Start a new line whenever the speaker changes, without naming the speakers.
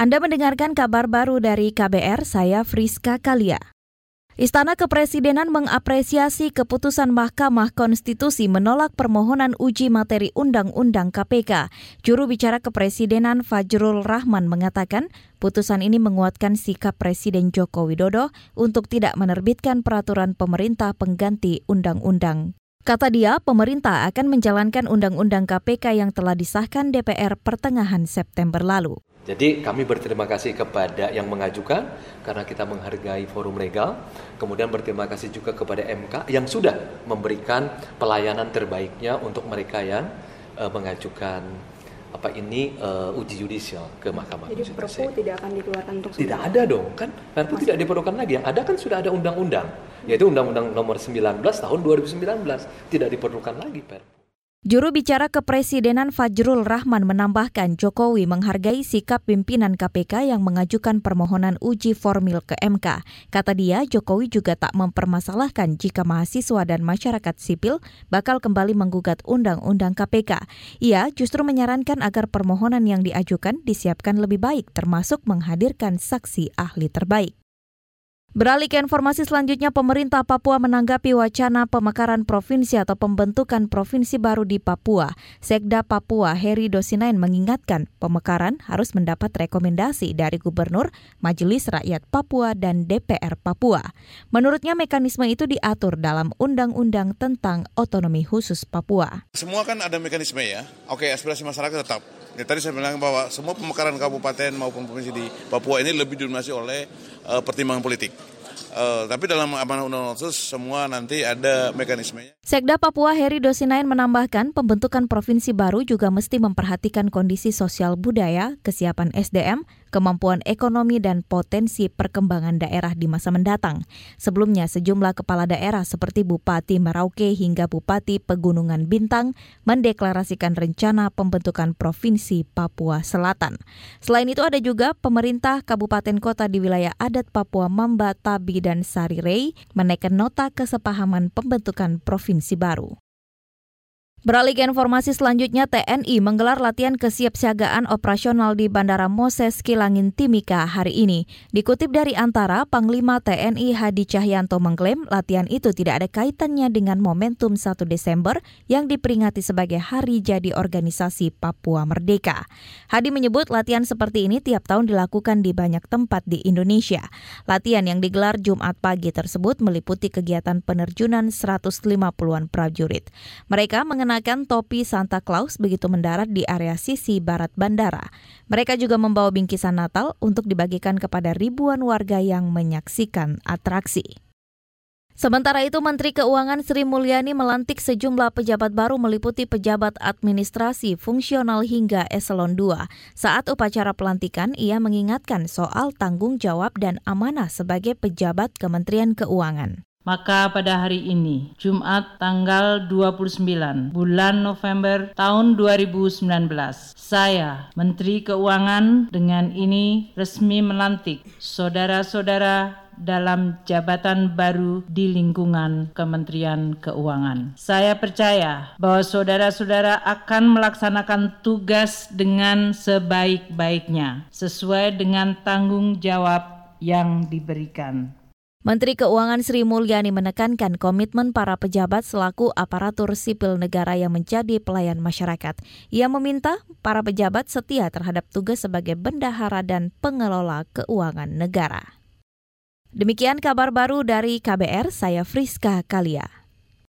Anda mendengarkan kabar baru dari KBR, saya Friska Kalia. Istana Kepresidenan mengapresiasi keputusan Mahkamah Konstitusi menolak permohonan uji materi Undang-Undang KPK. Juru bicara Kepresidenan Fajrul Rahman mengatakan, putusan ini menguatkan sikap Presiden Joko Widodo untuk tidak menerbitkan peraturan pemerintah pengganti undang-undang. Kata dia, pemerintah akan menjalankan undang-undang KPK yang telah disahkan DPR pertengahan September lalu.
Jadi kami berterima kasih kepada yang mengajukan karena kita menghargai forum legal. Kemudian berterima kasih juga kepada MK yang sudah memberikan pelayanan terbaiknya untuk mereka yang uh, mengajukan apa ini uh, uji yudisial ke Mahkamah
Jadi Perpu tidak akan dikeluarkan untuk
Tidak ada dong, kan Perpu tidak diperlukan lagi. Yang ada kan sudah ada undang-undang, yaitu Undang-Undang Nomor 19 Tahun 2019. Tidak diperlukan lagi Perpu.
Juru bicara Kepresidenan Fajrul Rahman menambahkan Jokowi menghargai sikap pimpinan KPK yang mengajukan permohonan uji formil ke MK. Kata dia, Jokowi juga tak mempermasalahkan jika mahasiswa dan masyarakat sipil bakal kembali menggugat undang-undang KPK. Ia justru menyarankan agar permohonan yang diajukan disiapkan lebih baik termasuk menghadirkan saksi ahli terbaik. Beralih ke informasi selanjutnya, pemerintah Papua menanggapi wacana pemekaran provinsi atau pembentukan provinsi baru di Papua. Sekda Papua Heri Dosinain mengingatkan pemekaran harus mendapat rekomendasi dari Gubernur, Majelis Rakyat Papua, dan DPR Papua. Menurutnya mekanisme itu diatur dalam Undang-Undang tentang Otonomi Khusus Papua.
Semua kan ada mekanisme ya. Oke, aspirasi masyarakat tetap. Ya, tadi saya bilang bahwa semua pemekaran kabupaten maupun provinsi di Papua ini lebih didominasi oleh pertimbangan politik. Uh, tapi dalam amanah undang-undang khusus semua nanti ada mekanismenya.
Sekda Papua Heri Dosinain menambahkan pembentukan provinsi baru juga mesti memperhatikan kondisi sosial budaya, kesiapan SDM, kemampuan ekonomi dan potensi perkembangan daerah di masa mendatang. Sebelumnya sejumlah kepala daerah seperti Bupati Merauke hingga Bupati Pegunungan Bintang mendeklarasikan rencana pembentukan Provinsi Papua Selatan. Selain itu ada juga pemerintah kabupaten kota di wilayah adat Papua Mamba, Tabi, dan Sarirei menaikkan nota kesepahaman pembentukan provinsi baru. Beralih ke informasi selanjutnya, TNI menggelar latihan kesiapsiagaan operasional di Bandara Moses Kilangin Timika hari ini. Dikutip dari Antara, Panglima TNI Hadi Cahyanto mengklaim latihan itu tidak ada kaitannya dengan momentum 1 Desember yang diperingati sebagai Hari Jadi Organisasi Papua Merdeka. Hadi menyebut latihan seperti ini tiap tahun dilakukan di banyak tempat di Indonesia. Latihan yang digelar Jumat pagi tersebut meliputi kegiatan penerjunan 150-an prajurit. Mereka mengenai mengenakan topi Santa Claus begitu mendarat di area sisi barat bandara. Mereka juga membawa bingkisan Natal untuk dibagikan kepada ribuan warga yang menyaksikan atraksi. Sementara itu, Menteri Keuangan Sri Mulyani melantik sejumlah pejabat baru meliputi pejabat administrasi, fungsional hingga eselon 2. Saat upacara pelantikan, ia mengingatkan soal tanggung jawab dan amanah sebagai pejabat Kementerian Keuangan.
Maka pada hari ini, Jumat tanggal 29 bulan November tahun 2019, saya Menteri Keuangan dengan ini resmi melantik saudara-saudara dalam jabatan baru di lingkungan Kementerian Keuangan. Saya percaya bahwa saudara-saudara akan melaksanakan tugas dengan sebaik-baiknya sesuai dengan tanggung jawab yang diberikan.
Menteri Keuangan Sri Mulyani menekankan komitmen para pejabat selaku aparatur sipil negara yang menjadi pelayan masyarakat. Ia meminta para pejabat setia terhadap tugas sebagai bendahara dan pengelola keuangan negara. Demikian kabar baru dari KBR, saya Friska Kalia.